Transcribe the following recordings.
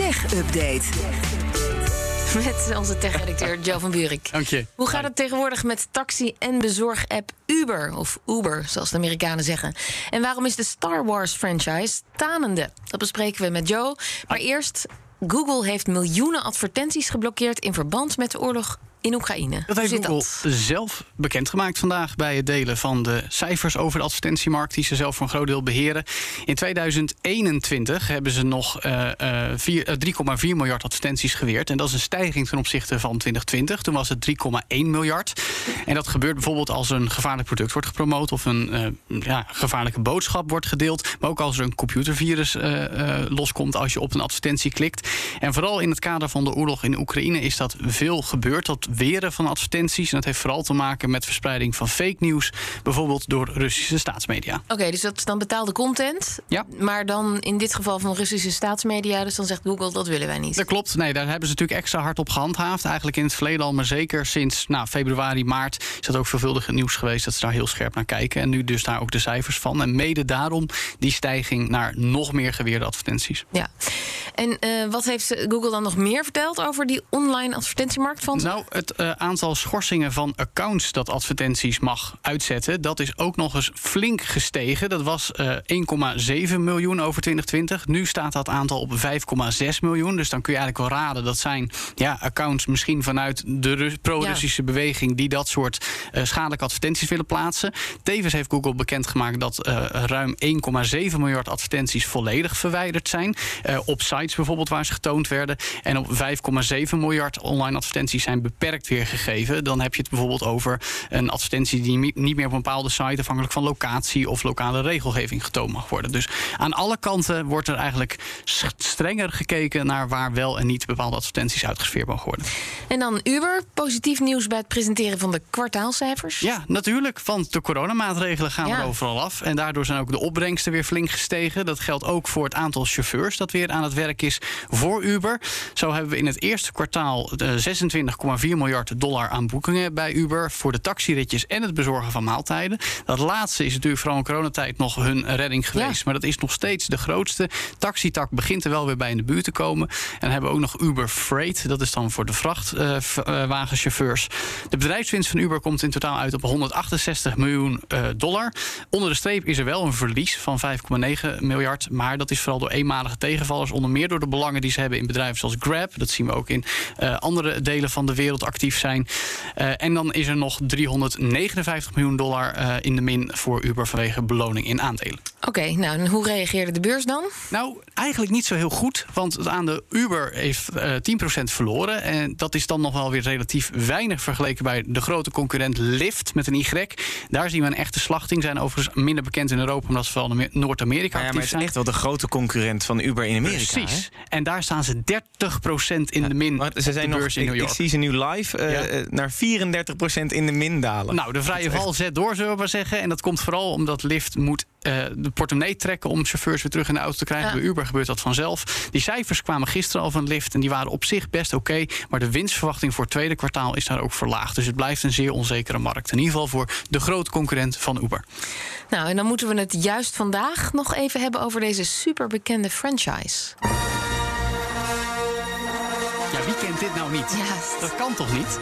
Tech Update. Met onze tech-redacteur Joe van Buurik. Dank je. Hoe gaat het tegenwoordig met taxi- en bezorg-app Uber? Of Uber, zoals de Amerikanen zeggen. En waarom is de Star Wars-franchise tanende? Dat bespreken we met Joe. Maar eerst, Google heeft miljoenen advertenties geblokkeerd... in verband met de oorlog in Oekraïne. Dat heeft Google dat? zelf bekendgemaakt vandaag bij het delen van de cijfers over de advertentiemarkt, die ze zelf voor een groot deel beheren. In 2021 hebben ze nog eh, eh, vier- eh, 3,4 miljard advertenties geweerd. En dat is een stijging ten opzichte van 2020. Toen was het 3,1 miljard. En dat gebeurt bijvoorbeeld als een gevaarlijk product wordt gepromoot of een eh, ja, gevaarlijke boodschap wordt gedeeld. Maar ook als er een computervirus eh, eh, loskomt als je op een advertentie klikt. En vooral in het kader van de oorlog in Oekraïne is dat veel gebeurd. Dat weren van advertenties. En dat heeft vooral te maken met verspreiding van fake nieuws. Bijvoorbeeld door Russische staatsmedia. Oké, dus dat is dan betaalde content. Ja. Maar dan in dit geval van Russische staatsmedia. Dus dan zegt Google, dat willen wij niet. Dat klopt. Nee, daar hebben ze natuurlijk extra hard op gehandhaafd. Eigenlijk in het verleden al, maar zeker sinds nou, februari, maart... is dat ook veelvuldig het nieuws geweest dat ze daar heel scherp naar kijken. En nu dus daar ook de cijfers van. En mede daarom die stijging naar nog meer geweerde advertenties. Ja. En eh, wat heeft Google dan nog meer verteld over die online advertentiemarkt van? Nou, het eh, aantal schorsingen van accounts dat advertenties mag uitzetten, dat is ook nog eens flink gestegen. Dat was eh 1,7 miljoen over 2020. Nu staat dat aantal op 5,6 miljoen. Dus dan kun je eigenlijk wel raden dat zijn ja, accounts misschien vanuit de Rus- pro-Russische beweging die dat soort eh, schadelijke advertenties willen plaatsen. Tevens heeft Google bekendgemaakt dat eh, ruim 1,7 miljard advertenties volledig verwijderd zijn. Eh, op sites bijvoorbeeld waar ze getoond werden. En op 5,7 miljard online advertenties zijn beperkt weergegeven. Dan heb je het bijvoorbeeld over een advertentie die niet meer op een bepaalde site afhankelijk van locatie of lokale regelgeving getoond mag worden. Dus aan alle kanten wordt er eigenlijk strenger gekeken naar waar wel en niet bepaalde advertenties uitgesfeerd mogen worden. En dan Uber. Positief nieuws bij het presenteren van de kwartaalcijfers. Ja, natuurlijk. Want de coronamaatregelen gaan Ja. er overal af. En daardoor zijn ook de opbrengsten weer flink gestegen. Dat geldt ook voor het aantal chauffeurs dat weer aan het werk is voor Uber. Zo hebben we in het eerste kwartaal eh, 26,4 miljard dollar aan boekingen bij Uber. Voor de taxiritjes en het bezorgen van maaltijden. Dat laatste is natuurlijk vooral in coronatijd nog hun redding geweest. Ja. Maar dat is nog steeds de grootste. Taxitak begint er wel weer bij in de buurt te komen. En dan hebben we ook nog Uber Freight. Dat is dan voor de vrachtwagenchauffeurs. de bedrijfswinst van Uber komt in totaal uit op 168 miljoen eh, dollar. Onder de streep is er wel een verlies van 5,9 miljard. Maar dat is vooral door eenmalige tegenvallers. Onder meer door de belangen die ze hebben in bedrijven zoals Grab. Dat zien we ook in eh, andere delen van de wereld actief zijn. Eh, en dan is er nog 359 miljoen dollar eh, in de min voor Uber vanwege beloning in aandelen. Oké, nou en hoe reageerde de beurs dan? Nou, eigenlijk niet zo heel goed. Want het aandeel Uber heeft eh 10% verloren. En dat is dan nog wel weer relatief weinig vergeleken bij de grote concurrent Lyft met een Y. Daar zien we een echte slachting. Zijn overigens minder bekend in Europa omdat ze vooral in Noord-Amerika Maar ja, maar actief het is zijn. echt wel de grote concurrent van Uber in Amerika. Precies. En daar staan ze 30% in de min. Maar ze zijn nog, in ik, New ik York. zie ze nu live eh, Ja. eh, naar 34% in de min dalen. Nou, de vrije val zet door, zullen we maar zeggen. En dat komt vooral omdat Lyft moet eh, de portemonnee trekken om chauffeurs weer terug in de auto te krijgen. Ja. Bij Uber gebeurt dat vanzelf. Die cijfers kwamen gisteren al van Lyft en die waren op zich best oké. maar de winstverwachting voor het tweede kwartaal is daar ook verlaagd. Dus het blijft een zeer onzekere markt. In ieder geval voor de grote concurrent van Uber. Nou, en dan moeten we het juist vandaag nog even hebben over deze superbekende franchise. Ja, dit nou niet? Ja. Dat kan toch niet?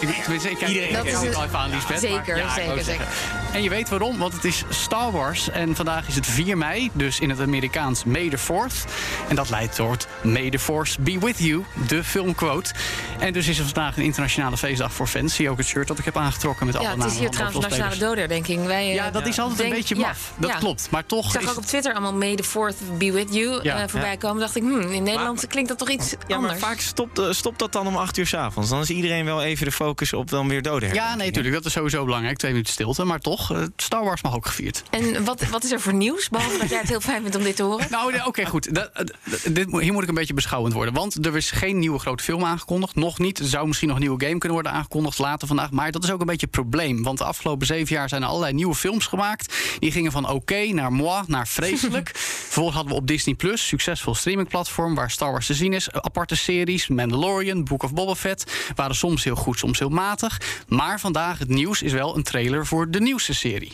Ik, ik kijk Iedereen ik kent kijk het. wel even aan Lisbeth. Zeker, maar- ja, ik wou zeker, zeggen. En je weet waarom, want het is Star Wars. En vandaag is het 4 mei, dus in het Amerikaans May the 4th. En dat leidt tot May the Force be with you, de filmquote. En dus is er vandaag een internationale feestdag voor fans. Zie je ook het shirt dat ik heb aangetrokken met alle Ja, het namen is hier trouwens nationale dodenherdenking. Wij, eh, Ja, dat is altijd een beetje ja, maf. Dat ja. klopt. Maar toch Ik zag is... ook op Twitter allemaal May the 4th be with you Ja. eh, voorbij Ja. komen. dacht ik, hmm, in Nederland Maar- klinkt dat toch iets ja, maar anders. vaak stopt, eh, stopt dat dan om 8 uur s avonds. Dan is iedereen wel even de focus op dan weer doden. Ja, nee, natuurlijk. Dat is sowieso belangrijk. Twee minuten stilte. Maar toch, eh, Star Wars mag ook gevierd. En wat, wat is er voor nieuws? Behalve dat jij het heel fijn vindt om dit te horen. Nou, oké, goed. Dat, dat- dit, hier moet ik een beetje beschouwend worden. Want er is geen nieuwe grote film aangekondigd. Nog niet. Er zou misschien nog een nieuwe game kunnen worden aangekondigd later vandaag. Maar dat is ook een beetje het probleem. Want de afgelopen zeven jaar zijn er allerlei nieuwe films gemaakt. Die gingen van oké naar moi, naar vreselijk. Vervolgens hadden we op Disney Plus, succesvol streamingplatform... waar Star Wars te zien is. Aparte series, Mandalorian, Book of Boba Fett... waren soms heel goed, soms heel matig. Maar vandaag het nieuws is wel een trailer voor de nieuwste serie.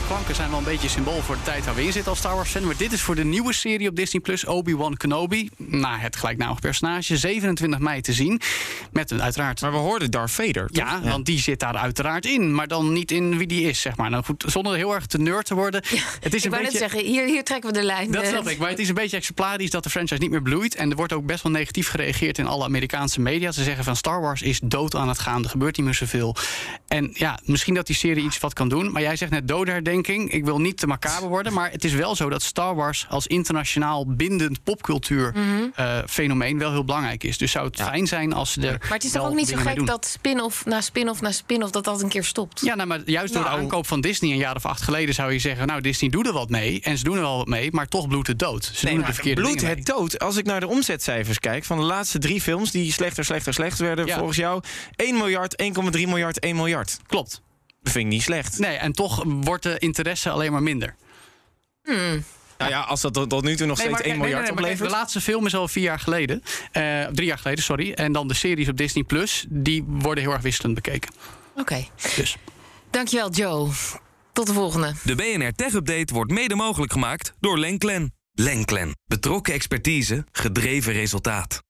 Klanken zijn wel een beetje symbool voor de tijd waar we in zitten als Star Wars fan. Maar dit is voor de nieuwe serie op Disney Plus, Obi-Wan Kenobi. Nou, het gelijknamige personage. 27 mei te zien. Met een uiteraard. Maar we hoorden Darth Vader. toch? Ja, want die zit daar uiteraard in. Maar dan niet in wie die is, zeg maar. Nou goed, zonder heel erg te nerd te worden. het is ik een wou beetje. net zeggen, hier, hier trekken we de lijn. Dat eh. snap ik, maar het is een beetje exemplarisch dat de franchise niet meer bloeit. En er wordt ook best wel negatief gereageerd in alle Amerikaanse media. Ze zeggen van Star Wars is dood aan het gaan, er gebeurt niet meer zoveel. En ja, misschien dat die serie iets wat kan doen. Maar jij zegt net dodenherdenking. Ik wil niet te macaber worden, maar het is wel zo dat Star Wars als internationaal bindend popcultuur Mhm. eh, fenomeen wel heel belangrijk is. Dus zou het fijn zijn als ze er. Maar het is toch ook niet zo gek doen. dat spin-off na spin-off na spin-off dat dat een keer stopt? Ja, nou, maar juist door Nou. de aankoop van Disney een jaar of acht geleden zou je zeggen: Nou, Disney doet er wat mee. En ze doen er wel wat mee, maar toch bloedt het dood. Ze doen er de verkeerde bloed dingen mee. het dood. Als ik naar de omzetcijfers kijk van de laatste drie films... die slechter, slechter, slechter werden Ja. volgens jou... 1 miljard, 1,3 miljard, 1 miljard. Klopt. Vind ik niet slecht. Nee, en toch wordt de interesse alleen maar minder. Nou ja, als dat tot, nu toe nog Nee, steeds maar 1 kijk, nee, miljard nee, nee, oplevert... de laatste film is al vier jaar geleden. Eh, drie jaar geleden, sorry. En dan de series op Disney Plus, die worden heel erg wisselend bekeken. Oké. Dus. Dankjewel, Joe. Tot de volgende. De BNR Tech Update wordt mede mogelijk gemaakt door Lenklen. Lenklen. Betrokken expertise, gedreven resultaat.